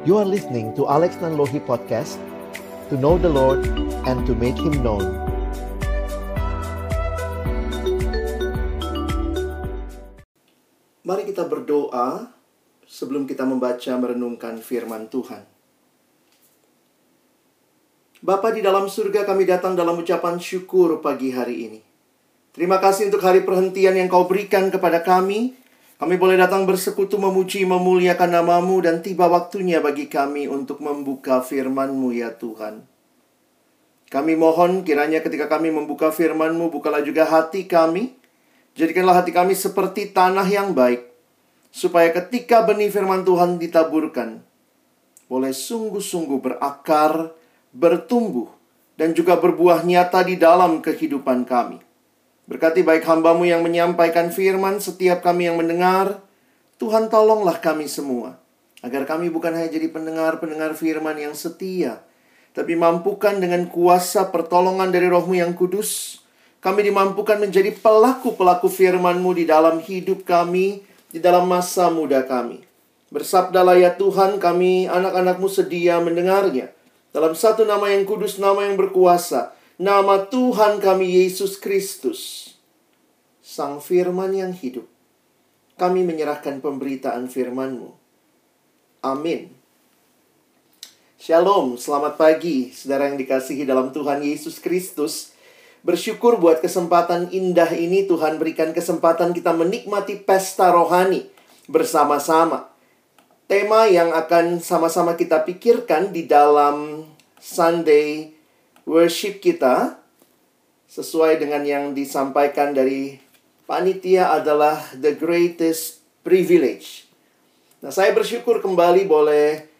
You are listening to Alex Nanlohi Podcast To know the Lord and to make Him known Mari kita berdoa sebelum kita membaca merenungkan firman Tuhan. Bapa di dalam surga kami datang dalam ucapan syukur pagi hari ini. Terima kasih untuk hari perhentian yang kau berikan kepada kami. Kami boleh datang bersekutu memuji memuliakan namamu dan tiba waktunya bagi kami untuk membuka firman-Mu ya Tuhan. Kami mohon kiranya ketika kami membuka firman-Mu bukalah juga hati kami. Jadikanlah hati kami seperti tanah yang baik. Supaya ketika benih firman Tuhan ditaburkan, boleh sungguh-sungguh berakar, bertumbuh, dan juga berbuah nyata di dalam kehidupan kami. Berkati baik hambamu yang menyampaikan firman, setiap kami yang mendengar, Tuhan tolonglah kami semua. Agar kami bukan hanya jadi pendengar-pendengar firman yang setia, tapi mampukan dengan kuasa pertolongan dari rohmu yang kudus, kami dimampukan menjadi pelaku-pelaku firman-Mu di dalam hidup kami, di dalam masa muda kami. Bersabdalah ya Tuhan, kami anak-anakmu sedia mendengarnya. Dalam satu nama yang kudus, nama yang berkuasa, nama Tuhan kami Yesus Kristus, Sang Firman yang hidup. Kami menyerahkan pemberitaan firman-Mu. Amin. Shalom, selamat pagi, saudara yang dikasihi dalam Tuhan Yesus Kristus. Bersyukur buat kesempatan indah ini Tuhan berikan kesempatan kita menikmati pesta rohani bersama-sama. Tema yang akan sama-sama kita pikirkan di dalam Sunday worship kita sesuai dengan yang disampaikan dari panitia adalah the greatest privilege. Nah, saya bersyukur kembali boleh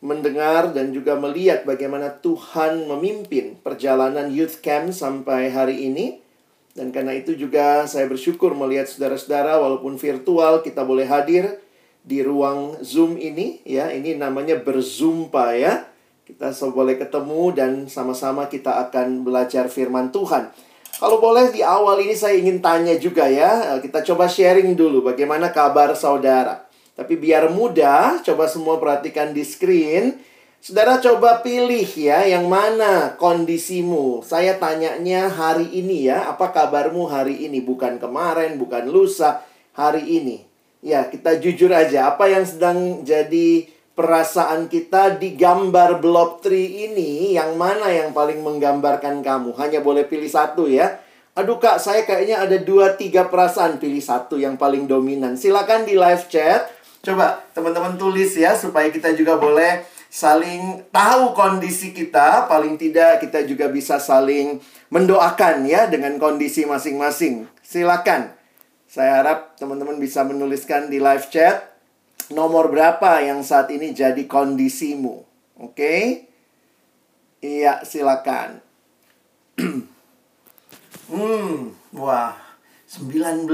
mendengar dan juga melihat bagaimana Tuhan memimpin perjalanan youth camp sampai hari ini. Dan karena itu juga saya bersyukur melihat saudara-saudara walaupun virtual kita boleh hadir di ruang Zoom ini ya. Ini namanya berzumpa ya. Kita boleh ketemu dan sama-sama kita akan belajar firman Tuhan. Kalau boleh di awal ini saya ingin tanya juga ya. Kita coba sharing dulu bagaimana kabar saudara. Tapi biar mudah, coba semua perhatikan di screen. Saudara coba pilih ya, yang mana kondisimu. Saya tanyanya hari ini ya, apa kabarmu hari ini? Bukan kemarin, bukan lusa, hari ini. Ya, kita jujur aja, apa yang sedang jadi perasaan kita di gambar blob tree ini, yang mana yang paling menggambarkan kamu? Hanya boleh pilih satu ya. Aduh kak, saya kayaknya ada dua tiga perasaan, pilih satu yang paling dominan. Silakan di live chat Coba teman-teman tulis ya supaya kita juga boleh saling tahu kondisi kita, paling tidak kita juga bisa saling mendoakan ya dengan kondisi masing-masing. Silakan. Saya harap teman-teman bisa menuliskan di live chat nomor berapa yang saat ini jadi kondisimu. Oke? Okay? Iya, silakan. hmm, wah, 19.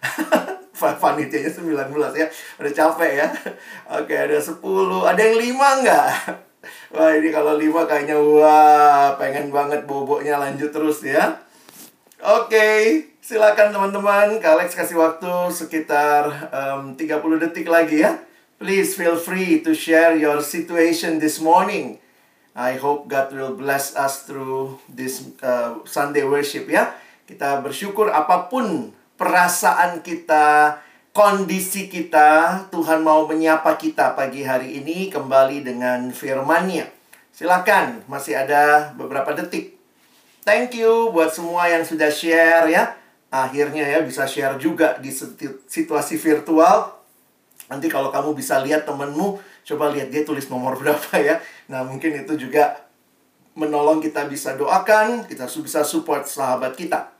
panitianya 19 ya Udah capek ya Oke ada 10 Ada yang 5 nggak? Wah ini kalau 5 kayaknya Wah pengen banget boboknya lanjut terus ya Oke silakan teman-teman Kak Alex kasih waktu sekitar um, 30 detik lagi ya Please feel free to share your situation this morning I hope God will bless us through this uh, Sunday worship ya Kita bersyukur apa pun perasaan kita, kondisi kita, Tuhan mau menyapa kita pagi hari ini kembali dengan firman-Nya. Silakan, masih ada beberapa detik. Thank you buat semua yang sudah share ya. Akhirnya ya bisa share juga di situasi virtual. Nanti kalau kamu bisa lihat temenmu, coba lihat dia tulis nomor berapa ya. Nah, mungkin itu juga menolong kita bisa doakan, kita bisa support sahabat kita.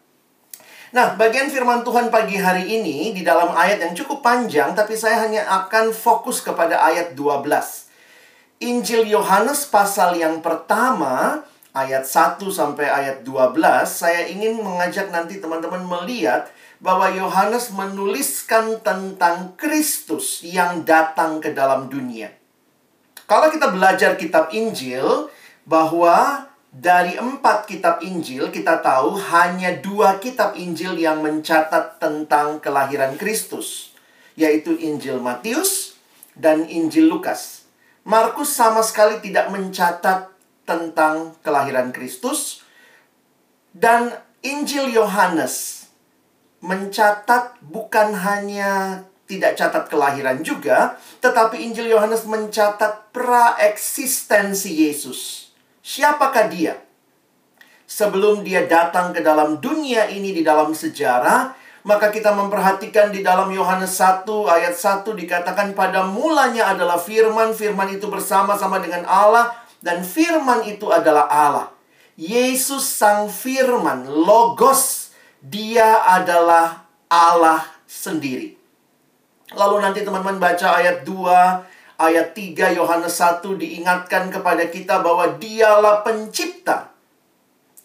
Nah, bagian firman Tuhan pagi hari ini di dalam ayat yang cukup panjang, tapi saya hanya akan fokus kepada ayat 12. Injil Yohanes pasal yang pertama, ayat 1 sampai ayat 12, saya ingin mengajak nanti teman-teman melihat bahwa Yohanes menuliskan tentang Kristus yang datang ke dalam dunia. Kalau kita belajar kitab Injil, bahwa dari empat kitab Injil, kita tahu hanya dua kitab Injil yang mencatat tentang kelahiran Kristus, yaitu Injil Matius dan Injil Lukas. Markus sama sekali tidak mencatat tentang kelahiran Kristus dan Injil Yohanes mencatat bukan hanya tidak catat kelahiran juga, tetapi Injil Yohanes mencatat praeksistensi Yesus. Siapakah dia? Sebelum dia datang ke dalam dunia ini di dalam sejarah, maka kita memperhatikan di dalam Yohanes 1 ayat 1 dikatakan pada mulanya adalah firman, firman itu bersama-sama dengan Allah dan firman itu adalah Allah. Yesus sang firman, logos, dia adalah Allah sendiri. Lalu nanti teman-teman baca ayat 2, ayat 3 Yohanes 1 diingatkan kepada kita bahwa dialah pencipta.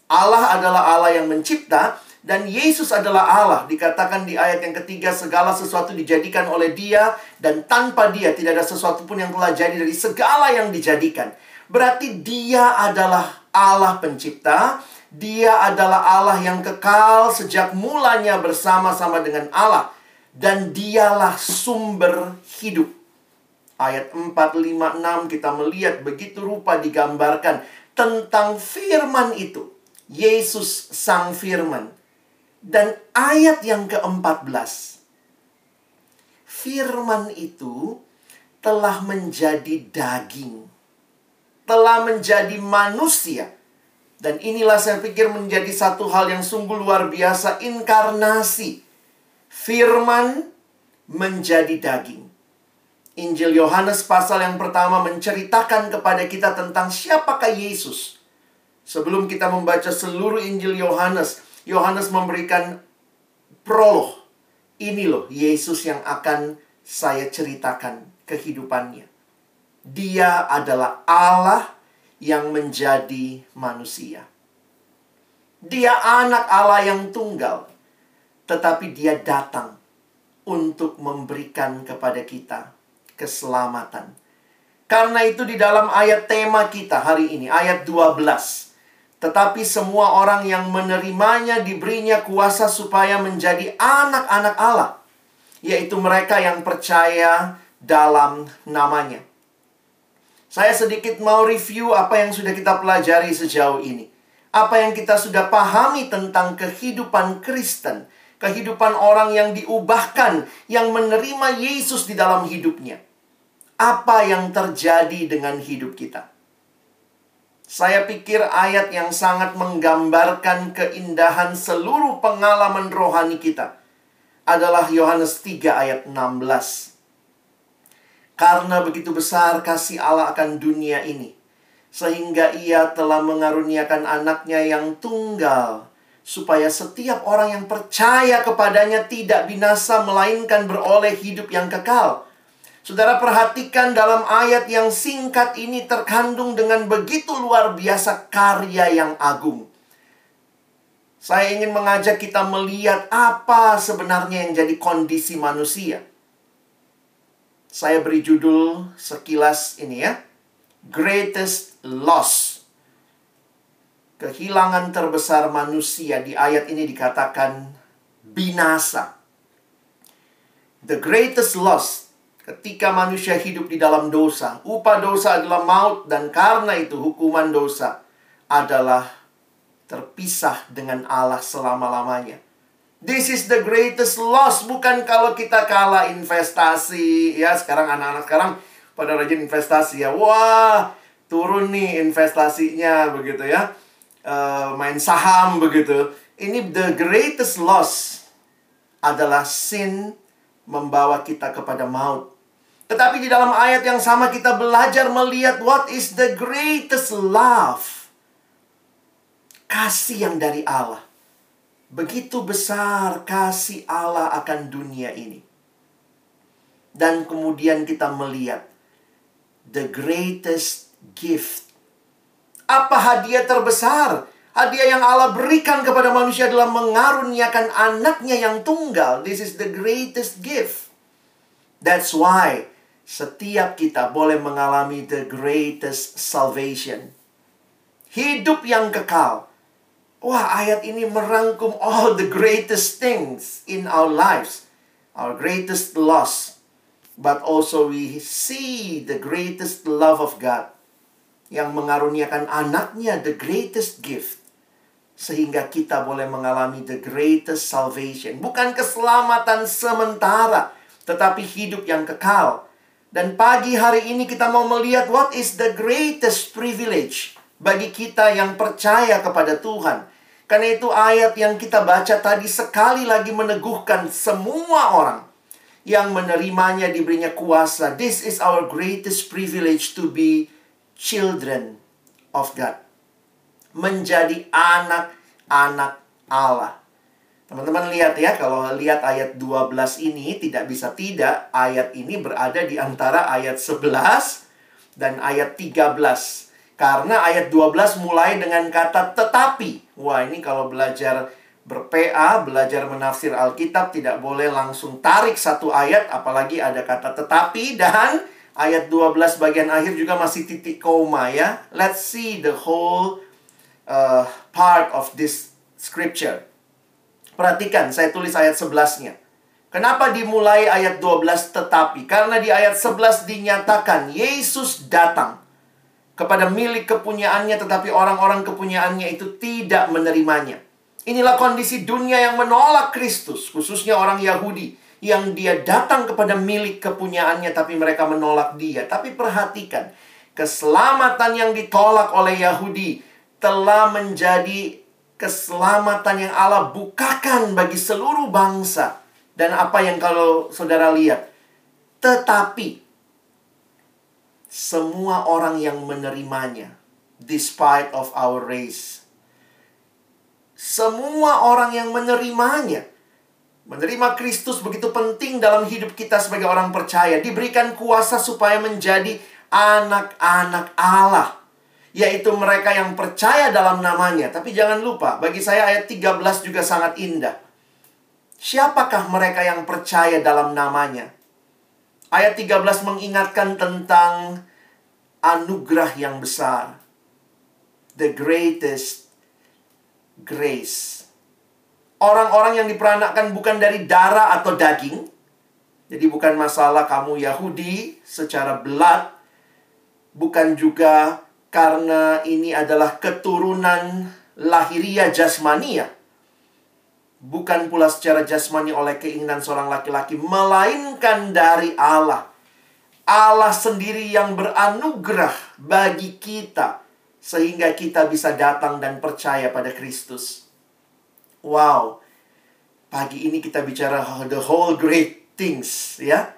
Allah adalah Allah yang mencipta dan Yesus adalah Allah. Dikatakan di ayat yang ketiga segala sesuatu dijadikan oleh dia dan tanpa dia tidak ada sesuatu pun yang telah jadi dari segala yang dijadikan. Berarti dia adalah Allah pencipta, dia adalah Allah yang kekal sejak mulanya bersama-sama dengan Allah dan dialah sumber hidup. Ayat 4, 5, 6 kita melihat begitu rupa digambarkan tentang firman itu. Yesus sang firman. Dan ayat yang ke-14. Firman itu telah menjadi daging. Telah menjadi manusia. Dan inilah saya pikir menjadi satu hal yang sungguh luar biasa. Inkarnasi firman menjadi daging. Injil Yohanes pasal yang pertama menceritakan kepada kita tentang siapakah Yesus. Sebelum kita membaca seluruh Injil Yohanes, Yohanes memberikan prolog. Ini loh Yesus yang akan saya ceritakan kehidupannya. Dia adalah Allah yang menjadi manusia. Dia anak Allah yang tunggal tetapi dia datang untuk memberikan kepada kita keselamatan. Karena itu di dalam ayat tema kita hari ini, ayat 12. Tetapi semua orang yang menerimanya diberinya kuasa supaya menjadi anak-anak Allah. Yaitu mereka yang percaya dalam namanya. Saya sedikit mau review apa yang sudah kita pelajari sejauh ini. Apa yang kita sudah pahami tentang kehidupan Kristen kehidupan orang yang diubahkan, yang menerima Yesus di dalam hidupnya. Apa yang terjadi dengan hidup kita? Saya pikir ayat yang sangat menggambarkan keindahan seluruh pengalaman rohani kita adalah Yohanes 3 ayat 16. Karena begitu besar kasih Allah akan dunia ini, sehingga ia telah mengaruniakan anaknya yang tunggal, supaya setiap orang yang percaya kepadanya tidak binasa melainkan beroleh hidup yang kekal. Saudara perhatikan dalam ayat yang singkat ini terkandung dengan begitu luar biasa karya yang agung. Saya ingin mengajak kita melihat apa sebenarnya yang jadi kondisi manusia. Saya beri judul sekilas ini ya. Greatest Loss kehilangan terbesar manusia di ayat ini dikatakan binasa. The greatest loss ketika manusia hidup di dalam dosa. Upah dosa adalah maut dan karena itu hukuman dosa adalah terpisah dengan Allah selama-lamanya. This is the greatest loss. Bukan kalau kita kalah investasi. Ya, sekarang anak-anak sekarang pada rajin investasi ya. Wah, turun nih investasinya begitu ya uh, main saham begitu. Ini the greatest loss adalah sin membawa kita kepada maut. Tetapi di dalam ayat yang sama kita belajar melihat what is the greatest love. Kasih yang dari Allah. Begitu besar kasih Allah akan dunia ini. Dan kemudian kita melihat the greatest gift apa hadiah terbesar? Hadiah yang Allah berikan kepada manusia adalah mengaruniakan anaknya yang tunggal. This is the greatest gift. That's why setiap kita boleh mengalami the greatest salvation. Hidup yang kekal. Wah, ayat ini merangkum all the greatest things in our lives. Our greatest loss. but also we see the greatest love of God. Yang mengaruniakan anaknya the greatest gift. Sehingga kita boleh mengalami the greatest salvation. Bukan keselamatan sementara tetapi hidup yang kekal. Dan pagi hari ini kita mau melihat what is the greatest privilege bagi kita yang percaya kepada Tuhan karena itu ayat yang kita baca tadi sekali lagi meneguhkan semua orang yang menerimanya diberinya kuasa. This is our greatest privilege to be children of God. Menjadi anak-anak Allah. Teman-teman lihat ya, kalau lihat ayat 12 ini tidak bisa tidak, ayat ini berada di antara ayat 11 dan ayat 13. Karena ayat 12 mulai dengan kata tetapi. Wah, ini kalau belajar ber-PA, belajar menafsir Alkitab tidak boleh langsung tarik satu ayat apalagi ada kata tetapi dan ayat 12 bagian akhir juga masih titik koma ya. Let's see the whole uh, part of this scripture. Perhatikan, saya tulis ayat 11-nya. Kenapa dimulai ayat 12 tetapi? Karena di ayat 11 dinyatakan Yesus datang kepada milik kepunyaannya tetapi orang-orang kepunyaannya itu tidak menerimanya. Inilah kondisi dunia yang menolak Kristus, khususnya orang Yahudi yang dia datang kepada milik kepunyaannya tapi mereka menolak dia. Tapi perhatikan, keselamatan yang ditolak oleh Yahudi telah menjadi keselamatan yang Allah bukakan bagi seluruh bangsa. Dan apa yang kalau saudara lihat? Tetapi semua orang yang menerimanya despite of our race semua orang yang menerimanya. Menerima Kristus begitu penting dalam hidup kita sebagai orang percaya. Diberikan kuasa supaya menjadi anak-anak Allah. Yaitu mereka yang percaya dalam namanya. Tapi jangan lupa, bagi saya ayat 13 juga sangat indah. Siapakah mereka yang percaya dalam namanya? Ayat 13 mengingatkan tentang anugerah yang besar. The greatest grace. Orang-orang yang diperanakkan bukan dari darah atau daging. Jadi bukan masalah kamu Yahudi secara belat. Bukan juga karena ini adalah keturunan lahiria jasmania. Bukan pula secara jasmani oleh keinginan seorang laki-laki. Melainkan dari Allah. Allah sendiri yang beranugerah bagi kita sehingga kita bisa datang dan percaya pada Kristus. Wow. Pagi ini kita bicara the whole great things ya.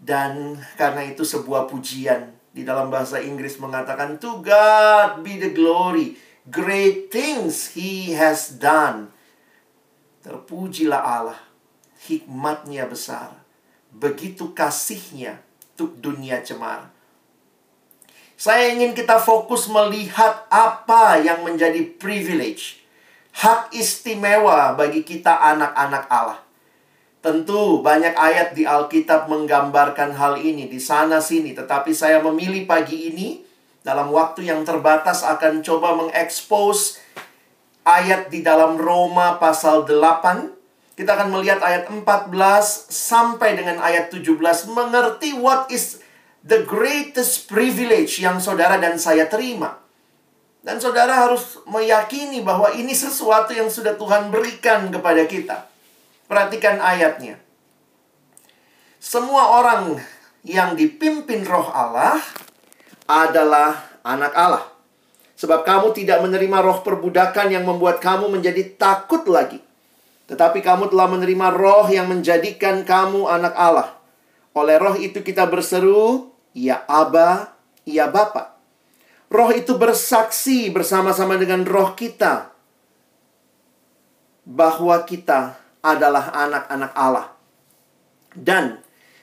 Dan karena itu sebuah pujian di dalam bahasa Inggris mengatakan to God be the glory. Great things he has done. Terpujilah Allah. Hikmatnya besar. Begitu kasihnya untuk dunia cemara. Saya ingin kita fokus melihat apa yang menjadi privilege, hak istimewa bagi kita anak-anak Allah. Tentu banyak ayat di Alkitab menggambarkan hal ini di sana sini, tetapi saya memilih pagi ini dalam waktu yang terbatas akan coba mengekspos ayat di dalam Roma pasal 8. Kita akan melihat ayat 14 sampai dengan ayat 17 mengerti what is the greatest privilege yang saudara dan saya terima. Dan saudara harus meyakini bahwa ini sesuatu yang sudah Tuhan berikan kepada kita. Perhatikan ayatnya. Semua orang yang dipimpin roh Allah adalah anak Allah. Sebab kamu tidak menerima roh perbudakan yang membuat kamu menjadi takut lagi. Tetapi kamu telah menerima roh yang menjadikan kamu anak Allah. Oleh roh itu kita berseru, Ya Aba, Ya Bapa. Roh itu bersaksi bersama-sama dengan roh kita bahwa kita adalah anak-anak Allah. Dan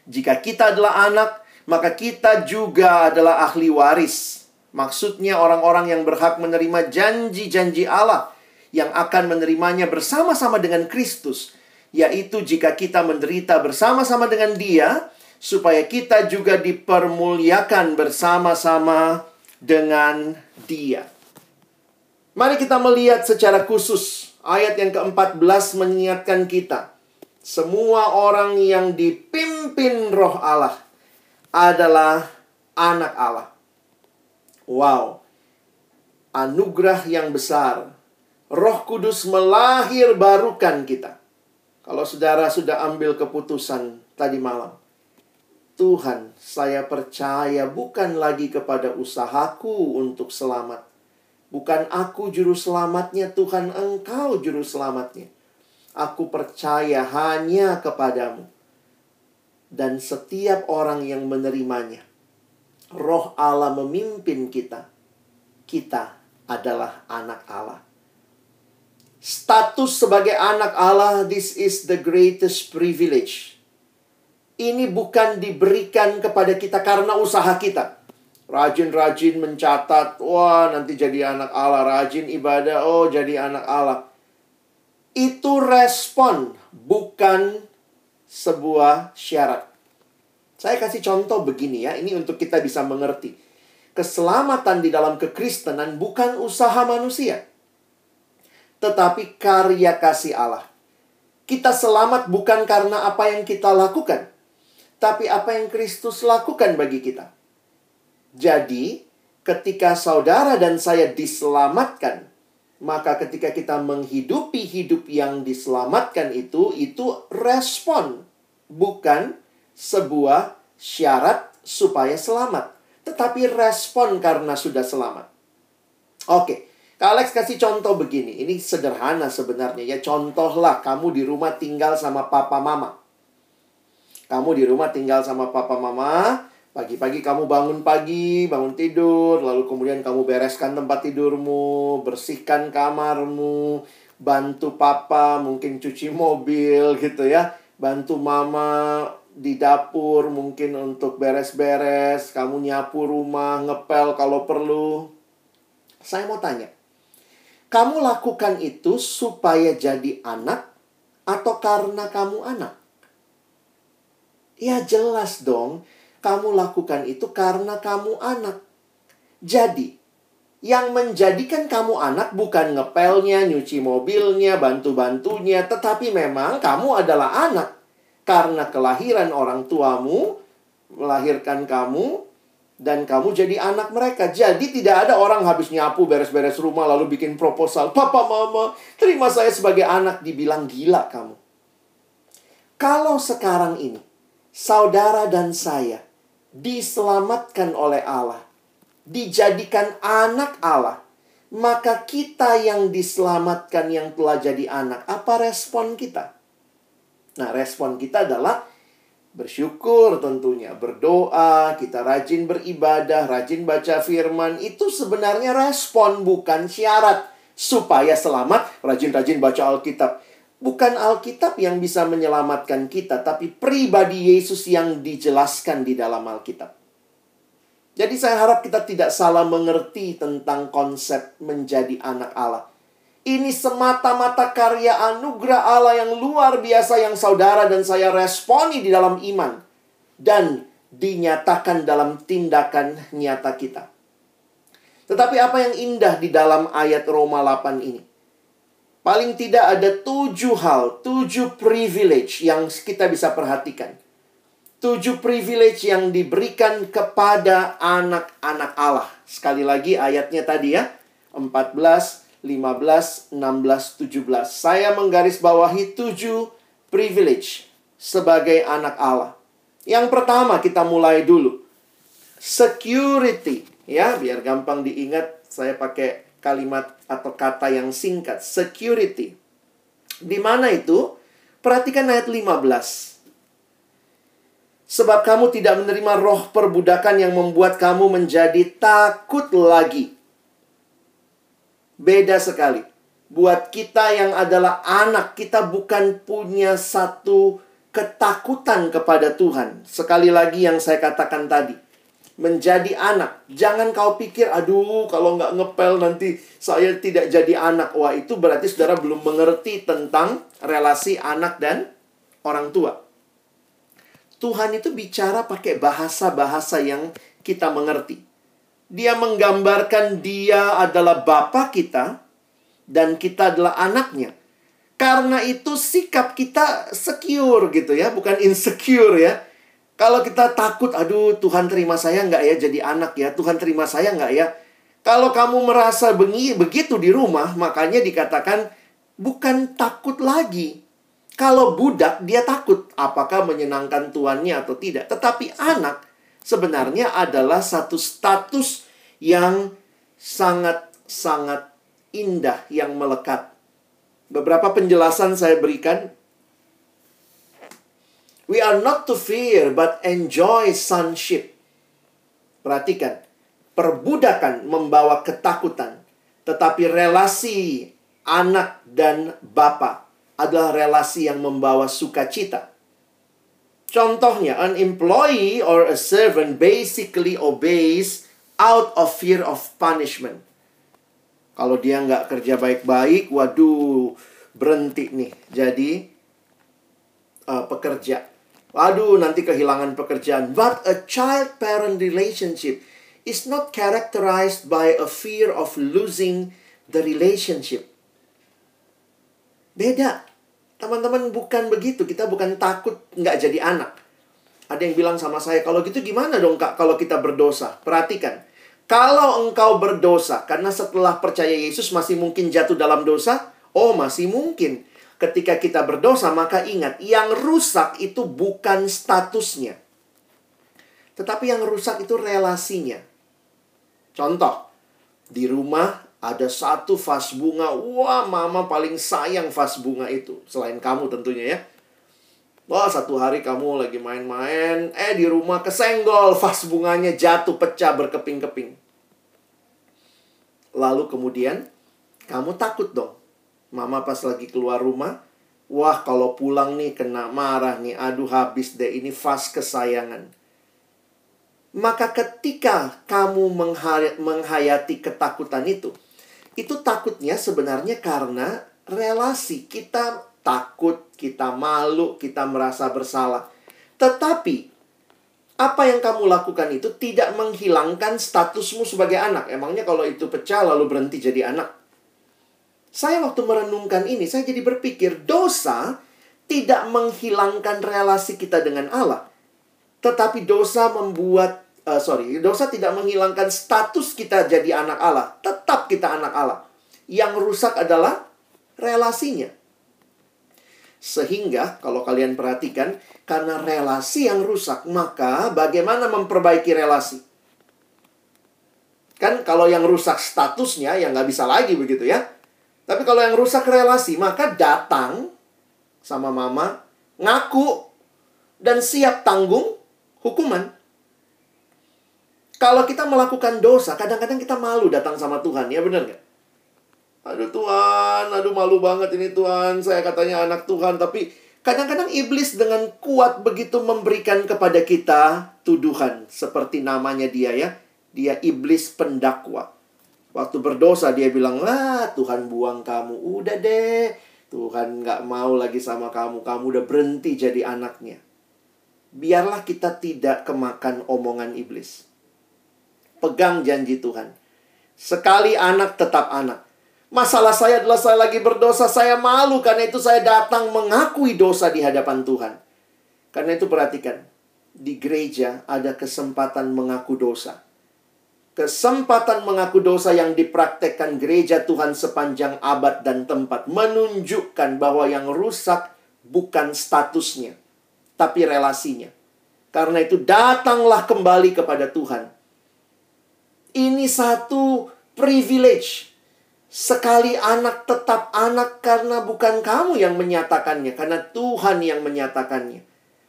jika kita adalah anak, maka kita juga adalah ahli waris. Maksudnya orang-orang yang berhak menerima janji-janji Allah yang akan menerimanya bersama-sama dengan Kristus, yaitu jika kita menderita bersama-sama dengan Dia, supaya kita juga dipermuliakan bersama-sama dengan Dia. Mari kita melihat secara khusus ayat yang ke-14 mengingatkan kita semua orang yang dipimpin roh Allah adalah anak Allah. Wow. Anugerah yang besar. Roh Kudus melahir barukan kita. Kalau saudara sudah ambil keputusan tadi malam. Tuhan, saya percaya bukan lagi kepada usahaku untuk selamat. Bukan aku juru selamatnya, Tuhan engkau juru selamatnya. Aku percaya hanya kepadamu. Dan setiap orang yang menerimanya. Roh Allah memimpin kita. Kita adalah anak Allah status sebagai anak Allah, this is the greatest privilege. Ini bukan diberikan kepada kita karena usaha kita. Rajin-rajin mencatat, wah nanti jadi anak Allah. Rajin ibadah, oh jadi anak Allah. Itu respon, bukan sebuah syarat. Saya kasih contoh begini ya, ini untuk kita bisa mengerti. Keselamatan di dalam kekristenan bukan usaha manusia tetapi karya kasih Allah. Kita selamat bukan karena apa yang kita lakukan, tapi apa yang Kristus lakukan bagi kita. Jadi, ketika saudara dan saya diselamatkan, maka ketika kita menghidupi hidup yang diselamatkan itu, itu respon, bukan sebuah syarat supaya selamat, tetapi respon karena sudah selamat. Oke, Kak Alex kasih contoh begini. Ini sederhana sebenarnya ya. Contohlah kamu di rumah tinggal sama papa mama. Kamu di rumah tinggal sama papa mama. Pagi-pagi kamu bangun pagi, bangun tidur. Lalu kemudian kamu bereskan tempat tidurmu. Bersihkan kamarmu. Bantu papa mungkin cuci mobil gitu ya. Bantu mama di dapur mungkin untuk beres-beres. Kamu nyapu rumah, ngepel kalau perlu. Saya mau tanya kamu lakukan itu supaya jadi anak atau karena kamu anak? Ya jelas dong, kamu lakukan itu karena kamu anak. Jadi, yang menjadikan kamu anak bukan ngepelnya, nyuci mobilnya, bantu-bantunya, tetapi memang kamu adalah anak. Karena kelahiran orang tuamu melahirkan kamu, dan kamu jadi anak mereka. Jadi tidak ada orang habis nyapu beres-beres rumah lalu bikin proposal. Papa, mama, terima saya sebagai anak. Dibilang gila kamu. Kalau sekarang ini, saudara dan saya diselamatkan oleh Allah. Dijadikan anak Allah. Maka kita yang diselamatkan yang telah jadi anak. Apa respon kita? Nah respon kita adalah bersyukur tentunya, berdoa, kita rajin beribadah, rajin baca firman, itu sebenarnya respon bukan syarat supaya selamat, rajin-rajin baca Alkitab. Bukan Alkitab yang bisa menyelamatkan kita, tapi pribadi Yesus yang dijelaskan di dalam Alkitab. Jadi saya harap kita tidak salah mengerti tentang konsep menjadi anak Allah. Ini semata-mata karya anugerah Allah yang luar biasa yang saudara dan saya responi di dalam iman. Dan dinyatakan dalam tindakan nyata kita. Tetapi apa yang indah di dalam ayat Roma 8 ini? Paling tidak ada tujuh hal, tujuh privilege yang kita bisa perhatikan. Tujuh privilege yang diberikan kepada anak-anak Allah. Sekali lagi ayatnya tadi ya. 14, 15, 16, 17. Saya menggarisbawahi tujuh privilege sebagai anak Allah. Yang pertama kita mulai dulu. Security. Ya, biar gampang diingat, saya pakai kalimat atau kata yang singkat. Security. Di mana itu? Perhatikan ayat 15. Sebab kamu tidak menerima roh perbudakan yang membuat kamu menjadi takut lagi Beda sekali. Buat kita yang adalah anak, kita bukan punya satu ketakutan kepada Tuhan. Sekali lagi yang saya katakan tadi. Menjadi anak. Jangan kau pikir, aduh kalau nggak ngepel nanti saya tidak jadi anak. Wah itu berarti saudara belum mengerti tentang relasi anak dan orang tua. Tuhan itu bicara pakai bahasa-bahasa yang kita mengerti. Dia menggambarkan dia adalah Bapa kita dan kita adalah anaknya. Karena itu sikap kita secure gitu ya, bukan insecure ya. Kalau kita takut, aduh Tuhan terima saya nggak ya jadi anak ya, Tuhan terima saya nggak ya. Kalau kamu merasa bengi, begitu di rumah, makanya dikatakan bukan takut lagi. Kalau budak, dia takut apakah menyenangkan tuannya atau tidak. Tetapi anak sebenarnya adalah satu status yang sangat-sangat indah yang melekat. Beberapa penjelasan saya berikan We are not to fear but enjoy sonship. Perhatikan, perbudakan membawa ketakutan, tetapi relasi anak dan bapa adalah relasi yang membawa sukacita. Contohnya, an employee or a servant basically obeys out of fear of punishment. Kalau dia nggak kerja baik-baik, waduh, berhenti nih. Jadi, uh, pekerja Aduh, nanti kehilangan pekerjaan. But a child-parent relationship is not characterized by a fear of losing the relationship. Beda. Teman-teman bukan begitu. Kita bukan takut nggak jadi anak. Ada yang bilang sama saya, kalau gitu gimana dong kak kalau kita berdosa? Perhatikan. Kalau engkau berdosa, karena setelah percaya Yesus masih mungkin jatuh dalam dosa, oh masih mungkin ketika kita berdosa, maka ingat, yang rusak itu bukan statusnya. Tetapi yang rusak itu relasinya. Contoh, di rumah ada satu vas bunga. Wah, mama paling sayang vas bunga itu. Selain kamu tentunya ya. Wah, satu hari kamu lagi main-main. Eh, di rumah kesenggol. Vas bunganya jatuh, pecah, berkeping-keping. Lalu kemudian, kamu takut dong. Mama pas lagi keluar rumah, wah kalau pulang nih kena marah nih, aduh habis deh ini fast kesayangan. Maka ketika kamu menghayati ketakutan itu, itu takutnya sebenarnya karena relasi kita takut, kita malu, kita merasa bersalah. Tetapi apa yang kamu lakukan itu tidak menghilangkan statusmu sebagai anak. Emangnya kalau itu pecah lalu berhenti jadi anak? Saya waktu merenungkan ini, saya jadi berpikir dosa tidak menghilangkan relasi kita dengan Allah. Tetapi dosa membuat, uh, sorry, dosa tidak menghilangkan status kita jadi anak Allah. Tetap kita anak Allah. Yang rusak adalah relasinya. Sehingga kalau kalian perhatikan, karena relasi yang rusak, maka bagaimana memperbaiki relasi? Kan kalau yang rusak statusnya, ya nggak bisa lagi begitu ya. Tapi kalau yang rusak relasi, maka datang sama mama, ngaku, dan siap tanggung hukuman. Kalau kita melakukan dosa, kadang-kadang kita malu datang sama Tuhan, ya benar nggak? Aduh Tuhan, aduh malu banget ini Tuhan, saya katanya anak Tuhan, tapi kadang-kadang iblis dengan kuat begitu memberikan kepada kita tuduhan, seperti namanya dia ya, dia iblis pendakwa. Waktu berdosa dia bilang, ah Tuhan buang kamu. Udah deh, Tuhan nggak mau lagi sama kamu. Kamu udah berhenti jadi anaknya. Biarlah kita tidak kemakan omongan iblis. Pegang janji Tuhan. Sekali anak tetap anak. Masalah saya adalah saya lagi berdosa, saya malu karena itu saya datang mengakui dosa di hadapan Tuhan. Karena itu perhatikan, di gereja ada kesempatan mengaku dosa kesempatan mengaku dosa yang dipraktekkan gereja Tuhan sepanjang abad dan tempat menunjukkan bahwa yang rusak bukan statusnya, tapi relasinya. Karena itu datanglah kembali kepada Tuhan. Ini satu privilege. Sekali anak tetap anak karena bukan kamu yang menyatakannya, karena Tuhan yang menyatakannya.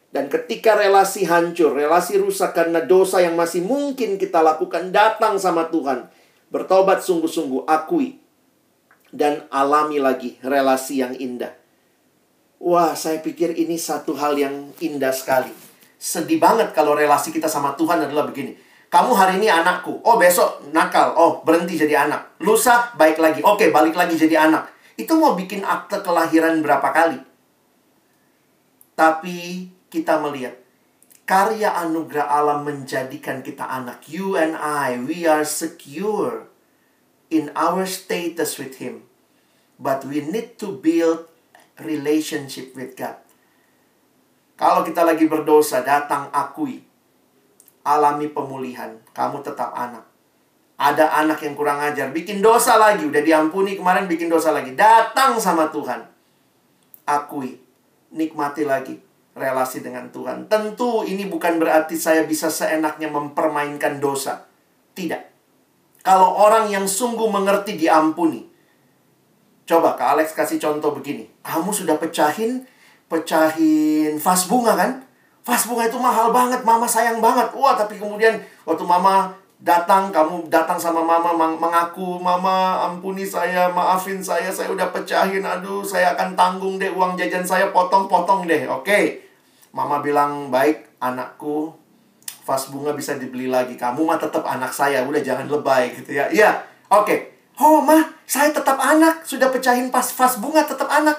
Dan ketika relasi hancur, relasi rusak karena dosa yang masih mungkin kita lakukan, datang sama Tuhan. Bertobat sungguh-sungguh, akui. Dan alami lagi relasi yang indah. Wah, saya pikir ini satu hal yang indah sekali. Sedih banget kalau relasi kita sama Tuhan adalah begini. Kamu hari ini anakku. Oh, besok nakal. Oh, berhenti jadi anak. Lusa, baik lagi. Oke, balik lagi jadi anak. Itu mau bikin akte kelahiran berapa kali? Tapi kita melihat karya anugerah Allah menjadikan kita anak. You and I, we are secure in our status with Him. But we need to build relationship with God. Kalau kita lagi berdosa, datang akui. Alami pemulihan. Kamu tetap anak. Ada anak yang kurang ajar, bikin dosa lagi, udah diampuni kemarin bikin dosa lagi. Datang sama Tuhan. Akui, nikmati lagi relasi dengan Tuhan. Tentu ini bukan berarti saya bisa seenaknya mempermainkan dosa. Tidak. Kalau orang yang sungguh mengerti diampuni. Coba Kak Alex kasih contoh begini. Kamu sudah pecahin pecahin vas bunga kan? Vas bunga itu mahal banget, mama sayang banget. Wah, tapi kemudian waktu mama datang kamu datang sama mama mengaku mama ampuni saya maafin saya saya udah pecahin aduh saya akan tanggung deh uang jajan saya potong-potong deh oke okay. mama bilang baik anakku vas bunga bisa dibeli lagi kamu mah tetap anak saya udah jangan lebay gitu ya iya oke okay. oh mah saya tetap anak sudah pecahin pas vas bunga tetap anak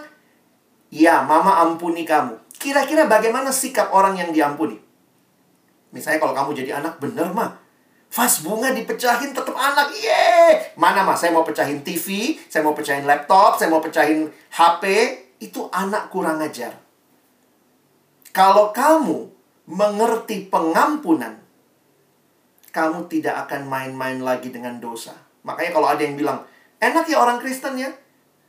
iya mama ampuni kamu kira-kira bagaimana sikap orang yang diampuni misalnya kalau kamu jadi anak bener mah Vas bunga dipecahin tetap anak. Ye! Mana mas? Saya mau pecahin TV, saya mau pecahin laptop, saya mau pecahin HP. Itu anak kurang ajar. Kalau kamu mengerti pengampunan, kamu tidak akan main-main lagi dengan dosa. Makanya kalau ada yang bilang, enak ya orang Kristen ya.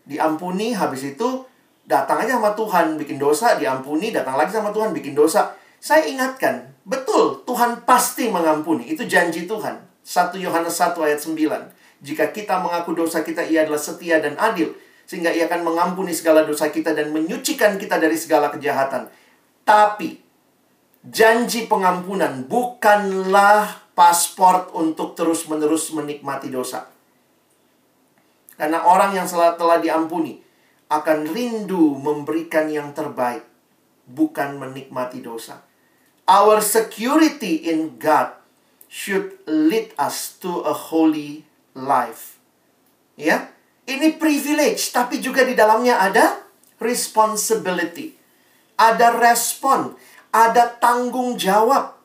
Diampuni, habis itu datang aja sama Tuhan, bikin dosa, diampuni, datang lagi sama Tuhan, bikin dosa. Saya ingatkan, betul Tuhan pasti mengampuni. Itu janji Tuhan. 1 Yohanes 1 ayat 9. Jika kita mengaku dosa kita, ia adalah setia dan adil. Sehingga ia akan mengampuni segala dosa kita dan menyucikan kita dari segala kejahatan. Tapi, janji pengampunan bukanlah paspor untuk terus-menerus menikmati dosa. Karena orang yang telah diampuni akan rindu memberikan yang terbaik, bukan menikmati dosa. Our security in God should lead us to a holy life. Ya, ini privilege, tapi juga di dalamnya ada responsibility. Ada respon, ada tanggung jawab.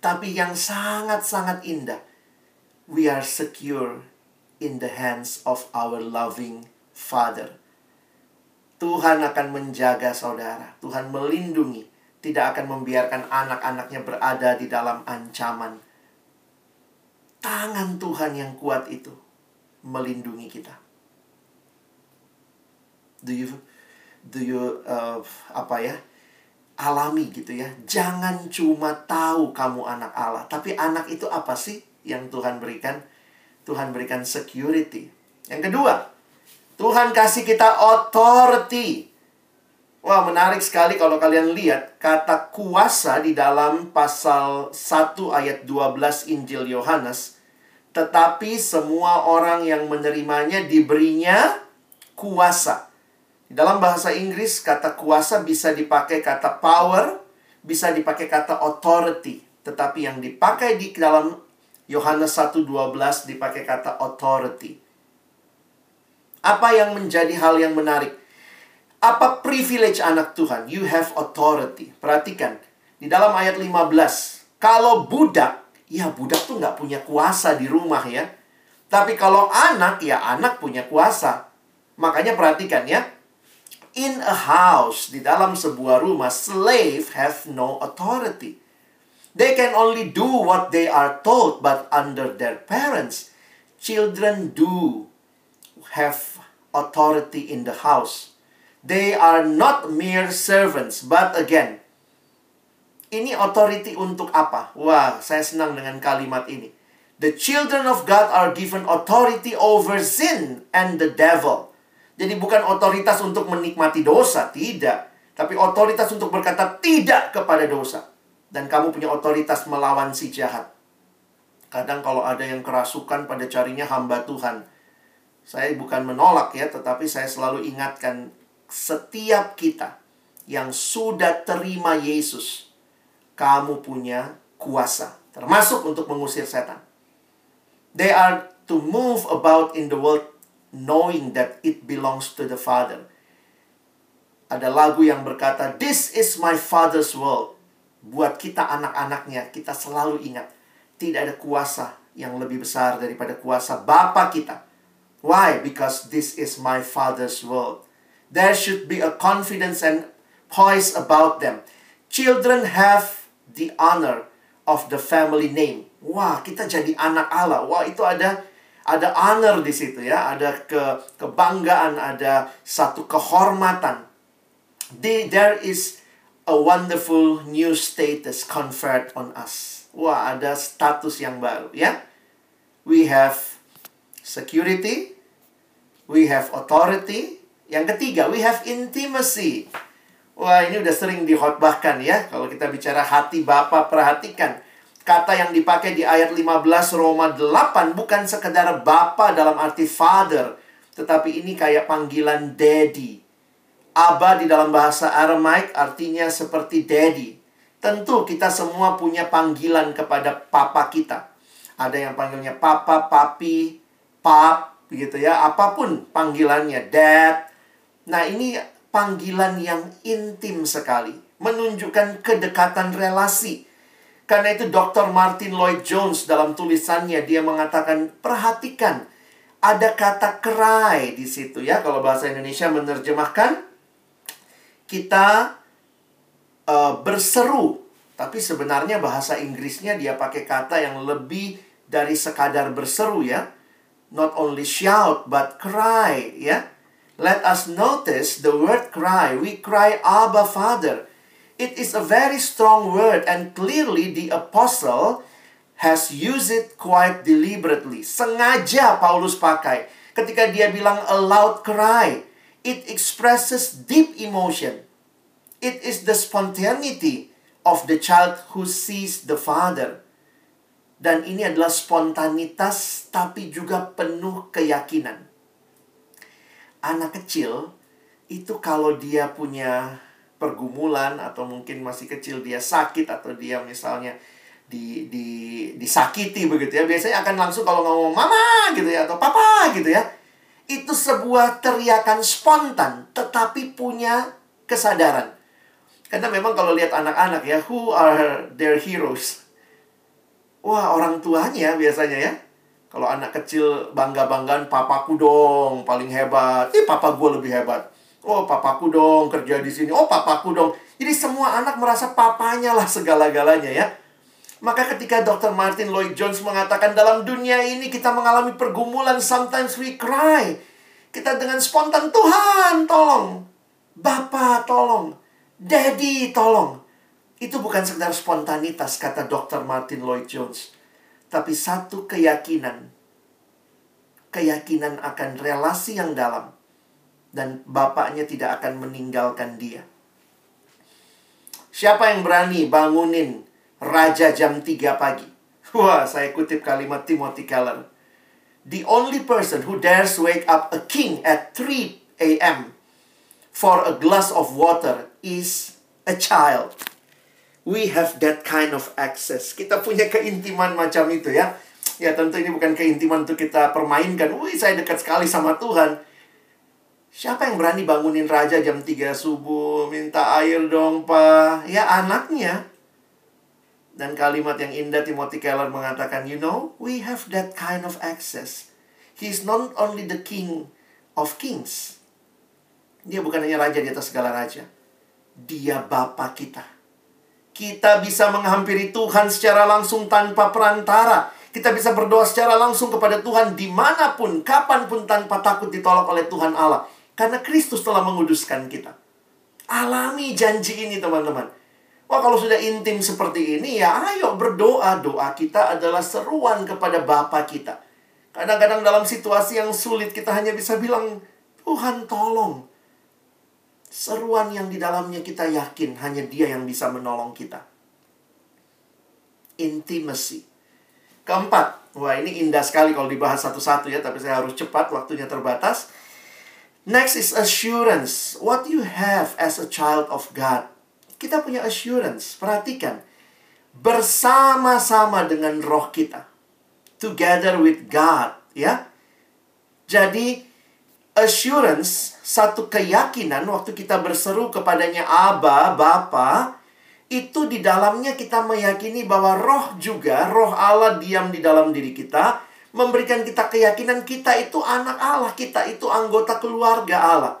Tapi yang sangat-sangat indah, we are secure in the hands of our loving Father. Tuhan akan menjaga saudara, Tuhan melindungi tidak akan membiarkan anak-anaknya berada di dalam ancaman. Tangan Tuhan yang kuat itu melindungi kita. Do you do you uh, apa ya? alami gitu ya. Jangan cuma tahu kamu anak Allah, tapi anak itu apa sih yang Tuhan berikan? Tuhan berikan security. Yang kedua, Tuhan kasih kita authority. Wah, menarik sekali kalau kalian lihat kata kuasa di dalam pasal 1 ayat 12 Injil Yohanes. Tetapi semua orang yang menerimanya diberinya kuasa. Di dalam bahasa Inggris kata kuasa bisa dipakai kata power, bisa dipakai kata authority. Tetapi yang dipakai di dalam Yohanes 1:12 dipakai kata authority. Apa yang menjadi hal yang menarik? Apa privilege anak Tuhan? You have authority. Perhatikan. Di dalam ayat 15. Kalau budak, ya budak tuh nggak punya kuasa di rumah ya. Tapi kalau anak, ya anak punya kuasa. Makanya perhatikan ya. In a house, di dalam sebuah rumah, slave have no authority. They can only do what they are told, but under their parents, children do have authority in the house. They are not mere servants, but again, ini authority untuk apa? Wah, saya senang dengan kalimat ini. The children of God are given authority over sin and the devil. Jadi bukan otoritas untuk menikmati dosa, tidak. Tapi otoritas untuk berkata tidak kepada dosa. Dan kamu punya otoritas melawan si jahat. Kadang kalau ada yang kerasukan pada carinya hamba Tuhan. Saya bukan menolak ya, tetapi saya selalu ingatkan setiap kita yang sudah terima Yesus, kamu punya kuasa, termasuk untuk mengusir setan. They are to move about in the world knowing that it belongs to the Father. Ada lagu yang berkata, This is my Father's world. Buat kita anak-anaknya, kita selalu ingat, tidak ada kuasa yang lebih besar daripada kuasa Bapa kita. Why? Because this is my Father's world there should be a confidence and poise about them. Children have the honor of the family name. Wah, kita jadi anak Allah. Wah, itu ada ada honor di situ ya, ada ke kebanggaan, ada satu kehormatan. They, there is a wonderful new status conferred on us. Wah, ada status yang baru ya. We have security, we have authority. Yang ketiga, we have intimacy. Wah, ini udah sering dihotbahkan ya. Kalau kita bicara hati Bapa, perhatikan Kata yang dipakai di ayat 15 Roma 8 bukan sekedar bapa dalam arti father, tetapi ini kayak panggilan daddy. Aba di dalam bahasa Aramaik artinya seperti daddy. Tentu kita semua punya panggilan kepada papa kita. Ada yang panggilnya papa, papi, pap, begitu ya. Apa pun panggilannya, dad. Nah, ini panggilan yang intim sekali, menunjukkan kedekatan relasi karena itu Dr. Martin Lloyd Jones dalam tulisannya dia mengatakan perhatikan ada kata cry di situ ya kalau bahasa Indonesia menerjemahkan kita uh, berseru tapi sebenarnya bahasa Inggrisnya dia pakai kata yang lebih dari sekadar berseru ya not only shout but cry ya let us notice the word cry we cry Abba Father It is a very strong word and clearly the apostle has used it quite deliberately. Sengaja Paulus pakai ketika dia bilang a loud cry. It expresses deep emotion. It is the spontaneity of the child who sees the father. Dan ini adalah spontanitas tapi juga penuh keyakinan. Anak kecil itu kalau dia punya pergumulan atau mungkin masih kecil dia sakit atau dia misalnya di di disakiti begitu ya biasanya akan langsung kalau ngomong mama gitu ya atau papa gitu ya. Itu sebuah teriakan spontan tetapi punya kesadaran. Karena memang kalau lihat anak-anak ya who are their heroes wah orang tuanya biasanya ya kalau anak kecil bangga-banggaan papaku dong paling hebat eh papa gue lebih hebat Oh, papaku dong kerja di sini. Oh, papaku dong. Jadi semua anak merasa papanya lah segala-galanya ya. Maka ketika Dr. Martin Lloyd Jones mengatakan dalam dunia ini kita mengalami pergumulan, sometimes we cry. Kita dengan spontan, Tuhan tolong. Bapak tolong. Daddy tolong. Itu bukan sekedar spontanitas kata Dr. Martin Lloyd Jones. Tapi satu keyakinan. Keyakinan akan relasi yang dalam dan bapaknya tidak akan meninggalkan dia. Siapa yang berani bangunin raja jam 3 pagi? Wah, saya kutip kalimat Timothy Keller. The only person who dares wake up a king at 3 a.m. for a glass of water is a child. We have that kind of access. Kita punya keintiman macam itu ya. Ya tentu ini bukan keintiman untuk kita permainkan. Wih, saya dekat sekali sama Tuhan Siapa yang berani bangunin raja jam 3 subuh, minta air dong, Pak? Ya anaknya. Dan kalimat yang indah Timothy Keller mengatakan, you know, we have that kind of access. He is not only the king of kings. Dia bukan hanya raja di atas segala raja. Dia Bapa kita. Kita bisa menghampiri Tuhan secara langsung tanpa perantara. Kita bisa berdoa secara langsung kepada Tuhan di mana pun, kapan pun tanpa takut ditolak oleh Tuhan Allah. Karena Kristus telah menguduskan kita. Alami janji ini teman-teman. Wah kalau sudah intim seperti ini ya ayo berdoa. Doa kita adalah seruan kepada Bapa kita. Kadang-kadang dalam situasi yang sulit kita hanya bisa bilang, Tuhan tolong. Seruan yang di dalamnya kita yakin hanya dia yang bisa menolong kita. Intimacy. Keempat, wah ini indah sekali kalau dibahas satu-satu ya, tapi saya harus cepat, waktunya terbatas. Next is assurance. What you have as a child of God. Kita punya assurance. Perhatikan. Bersama-sama dengan roh kita. Together with God. Ya. Jadi, assurance, satu keyakinan waktu kita berseru kepadanya Aba, Bapa, itu di dalamnya kita meyakini bahwa roh juga, roh Allah diam di dalam diri kita, memberikan kita keyakinan kita itu anak Allah, kita itu anggota keluarga Allah.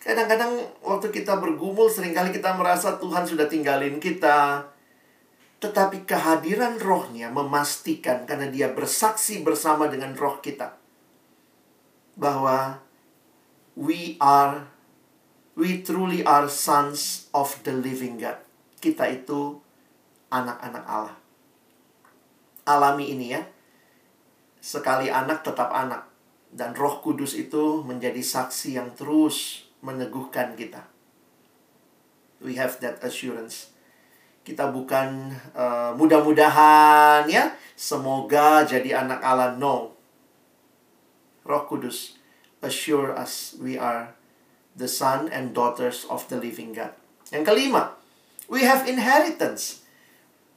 Kadang-kadang waktu kita bergumul sering kali kita merasa Tuhan sudah tinggalin kita. Tetapi kehadiran rohnya memastikan karena dia bersaksi bersama dengan roh kita. Bahwa we are, we truly are sons of the living God. Kita itu anak-anak Allah. Alami ini ya. Sekali anak tetap anak. Dan roh kudus itu menjadi saksi yang terus meneguhkan kita. We have that assurance. Kita bukan uh, mudah-mudahan ya, semoga jadi anak Allah. No. Roh Kudus assure us we are the son and daughters of the living God. Yang kelima, we have inheritance.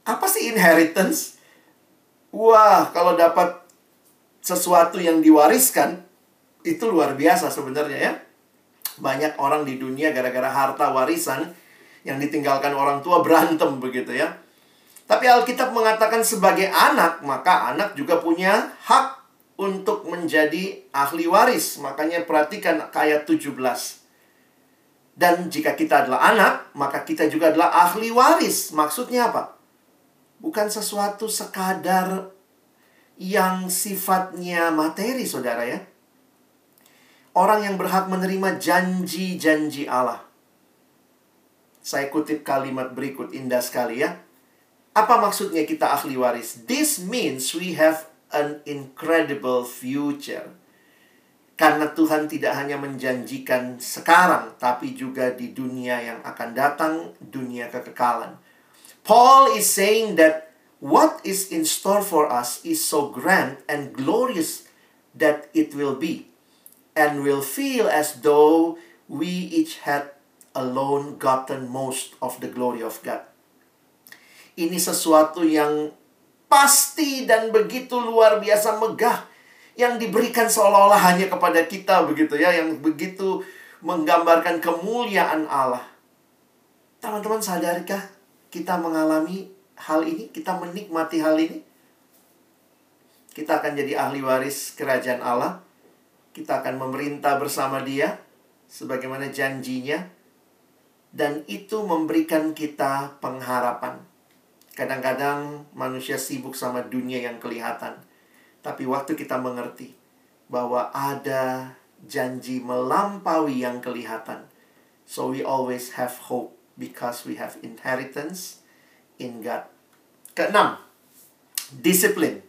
Apa sih inheritance? Wah, kalau dapat sesuatu yang diwariskan, itu luar biasa sebenarnya ya. Banyak orang di dunia gara-gara harta warisan yang ditinggalkan orang tua berantem begitu ya. Tapi Alkitab mengatakan sebagai anak, maka anak juga punya hak untuk menjadi ahli waris. Makanya perhatikan ayat 17. Dan jika kita adalah anak, maka kita juga adalah ahli waris. Maksudnya apa? Bukan sesuatu sekadar yang sifatnya materi, saudara ya orang yang berhak menerima janji-janji Allah. Saya kutip kalimat berikut indah sekali ya. Apa maksudnya kita ahli waris? This means we have an incredible future. Karena Tuhan tidak hanya menjanjikan sekarang, tapi juga di dunia yang akan datang, dunia kekekalan. Paul is saying that what is in store for us is so grand and glorious that it will be and will feel as though we each had alone gotten most of the glory of God. Ini sesuatu yang pasti dan begitu luar biasa megah yang diberikan seolah-olah hanya kepada kita begitu ya, yang begitu menggambarkan kemuliaan Allah. Teman-teman sadarkah kita mengalami hal ini, kita menikmati hal ini? Kita akan jadi ahli waris kerajaan Allah kita akan memerintah bersama dia sebagaimana janjinya dan itu memberikan kita pengharapan. Kadang-kadang manusia sibuk sama dunia yang kelihatan. Tapi waktu kita mengerti bahwa ada janji melampaui yang kelihatan. So we always have hope because we have inheritance in God. Keenam, disiplin.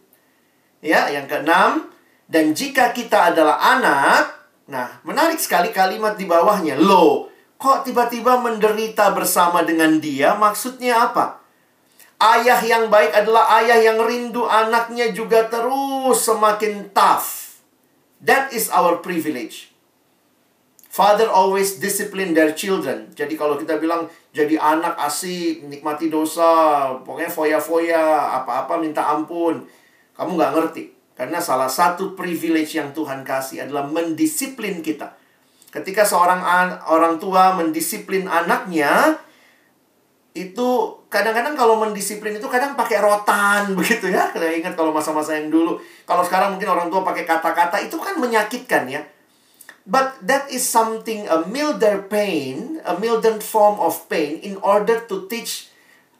Ya, yang keenam, dan jika kita adalah anak, nah menarik sekali kalimat di bawahnya. Loh, kok tiba-tiba menderita bersama dengan dia? Maksudnya apa? Ayah yang baik adalah ayah yang rindu anaknya juga terus semakin tough. That is our privilege. Father always discipline their children. Jadi kalau kita bilang jadi anak asik, nikmati dosa, pokoknya foya-foya, apa-apa minta ampun. Kamu nggak ngerti. Karena salah satu privilege yang Tuhan kasih adalah mendisiplin kita. Ketika seorang an orang tua mendisiplin anaknya, itu kadang-kadang kalau mendisiplin itu kadang pakai rotan begitu ya. Kita ingat kalau masa-masa yang dulu. Kalau sekarang mungkin orang tua pakai kata-kata itu kan menyakitkan ya. But that is something a milder pain, a milder form of pain in order to teach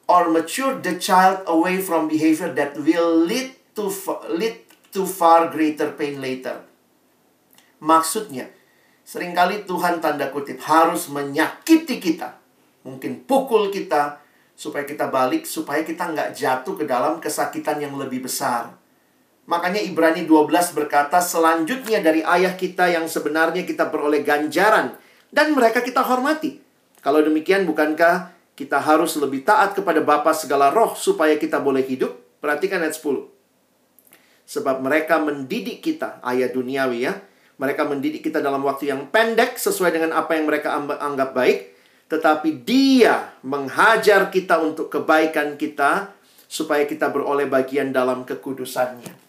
or mature the child away from behavior that will lead to lead to far greater pain later. Maksudnya, sering kali Tuhan tanda kutip harus menyakiti kita. Mungkin pukul kita, supaya kita balik, supaya kita nggak jatuh ke dalam kesakitan yang lebih besar. Makanya Ibrani 12 berkata, selanjutnya dari ayah kita yang sebenarnya kita beroleh ganjaran, dan mereka kita hormati. Kalau demikian, bukankah kita harus lebih taat kepada Bapa segala roh supaya kita boleh hidup? Perhatikan ayat 10. Sebab mereka mendidik kita, ayat duniawi ya. Mereka mendidik kita dalam waktu yang pendek sesuai dengan apa yang mereka anggap baik. Tetapi dia menghajar kita untuk kebaikan kita supaya kita beroleh bagian dalam kekudusannya.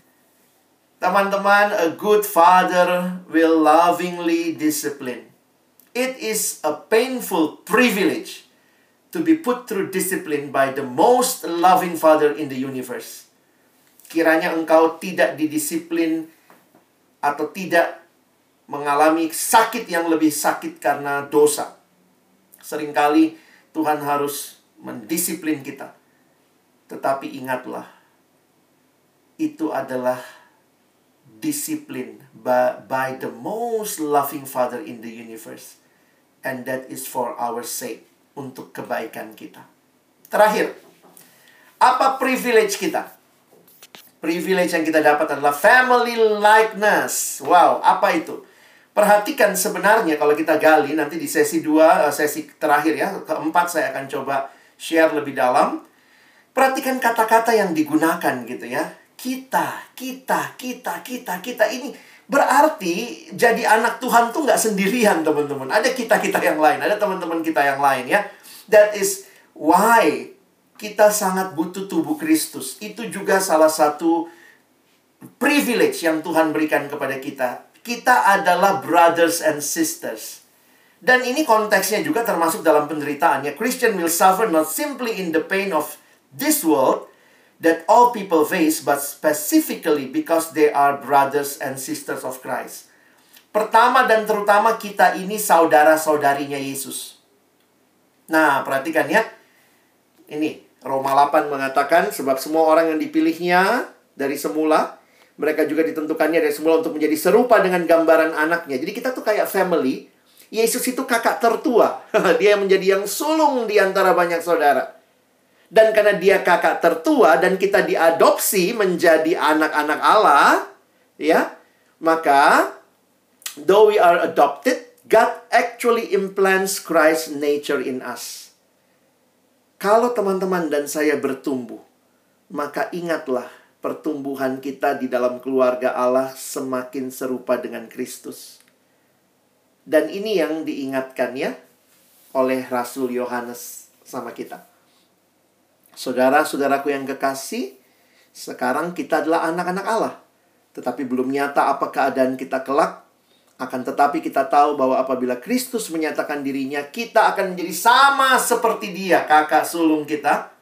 Teman-teman, a good father will lovingly discipline. It is a painful privilege to be put through discipline by the most loving father in the universe kiranya engkau tidak didisiplin atau tidak mengalami sakit yang lebih sakit karena dosa. Seringkali Tuhan harus mendisiplin kita. Tetapi ingatlah, itu adalah disiplin by, by the most loving Father in the universe. And that is for our sake, untuk kebaikan kita. Terakhir, apa privilege kita? Privilege yang kita dapat adalah family likeness. Wow, apa itu? Perhatikan sebenarnya kalau kita gali nanti di sesi 2, eh, sesi terakhir ya, keempat saya akan coba share lebih dalam. Perhatikan kata-kata yang digunakan gitu ya. Kita, kita, kita, kita, kita ini berarti jadi anak Tuhan tuh nggak sendirian teman-teman. Ada kita-kita yang lain, ada teman-teman kita yang lain ya. That is why kita sangat butuh tubuh Kristus. Itu juga salah satu privilege yang Tuhan berikan kepada kita kita adalah brothers and sisters. Dan ini konteksnya juga termasuk dalam penderitaannya. Christian will suffer not simply in the pain of this world that all people face, but specifically because they are brothers and sisters of Christ. Pertama dan terutama kita ini saudara-saudarinya Yesus. Nah, perhatikan ya. Ini, Roma 8 mengatakan, sebab semua orang yang dipilihnya dari semula, mereka juga ditentukannya dari semula untuk menjadi serupa dengan gambaran anaknya. Jadi kita tuh kayak family. Yesus itu kakak tertua. dia yang menjadi yang sulung di antara banyak saudara. Dan karena dia kakak tertua dan kita diadopsi menjadi anak-anak Allah, ya, maka though we are adopted, God actually implants Christ's nature in us. Kalau teman-teman dan saya bertumbuh, maka ingatlah pertumbuhan kita di dalam keluarga Allah semakin serupa dengan Kristus. Dan ini yang diingatkan ya oleh Rasul Yohanes sama kita. Saudara-saudaraku yang kekasih, sekarang kita adalah anak-anak Allah. Tetapi belum nyata apa keadaan kita kelak. Akan tetapi kita tahu bahwa apabila Kristus menyatakan dirinya, kita akan menjadi sama seperti dia, kakak sulung kita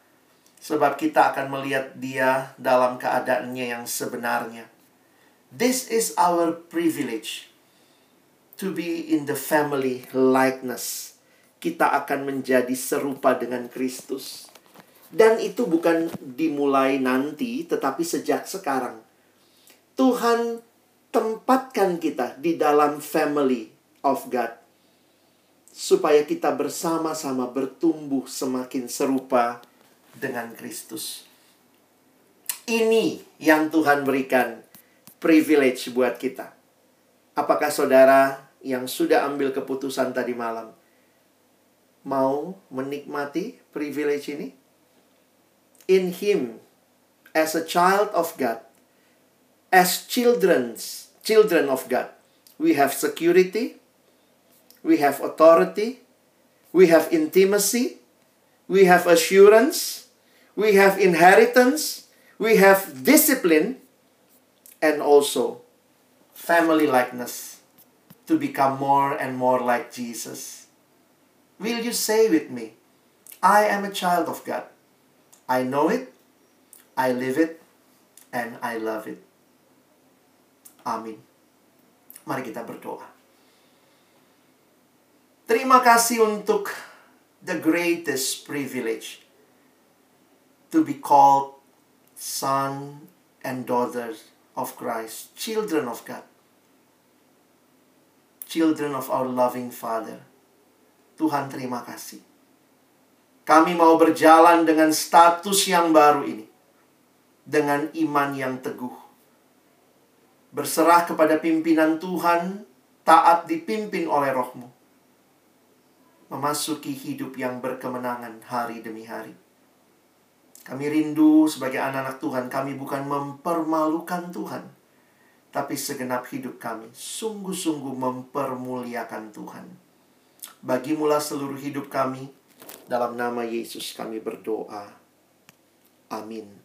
sebab kita akan melihat dia dalam keadaannya yang sebenarnya. This is our privilege to be in the family likeness. Kita akan menjadi serupa dengan Kristus. Dan itu bukan dimulai nanti, tetapi sejak sekarang. Tuhan tempatkan kita di dalam family of God. Supaya kita bersama-sama bertumbuh semakin serupa dengan Kristus. Ini yang Tuhan berikan privilege buat kita. Apakah saudara yang sudah ambil keputusan tadi malam mau menikmati privilege ini? In Him, as a child of God, as children's children of God, we have security, we have authority, we have intimacy, we have assurance, we have inheritance, we have discipline, and also family likeness to become more and more like Jesus. Will you say with me, I am a child of God? I know it, I live it, and I love it. Amin. Mari kita berdoa. Terima kasih untuk the greatest privilege to be called son and daughters of Christ, children of God, children of our loving Father. Tuhan terima kasih. Kami mau berjalan dengan status yang baru ini. Dengan iman yang teguh. Berserah kepada pimpinan Tuhan, taat dipimpin oleh rohmu. Memasuki hidup yang berkemenangan hari demi hari. Kami rindu sebagai anak-anak Tuhan, kami bukan mempermalukan Tuhan, tapi segenap hidup kami sungguh-sungguh mempermuliakan Tuhan. Bagimulah seluruh hidup kami, dalam nama Yesus kami berdoa. Amin.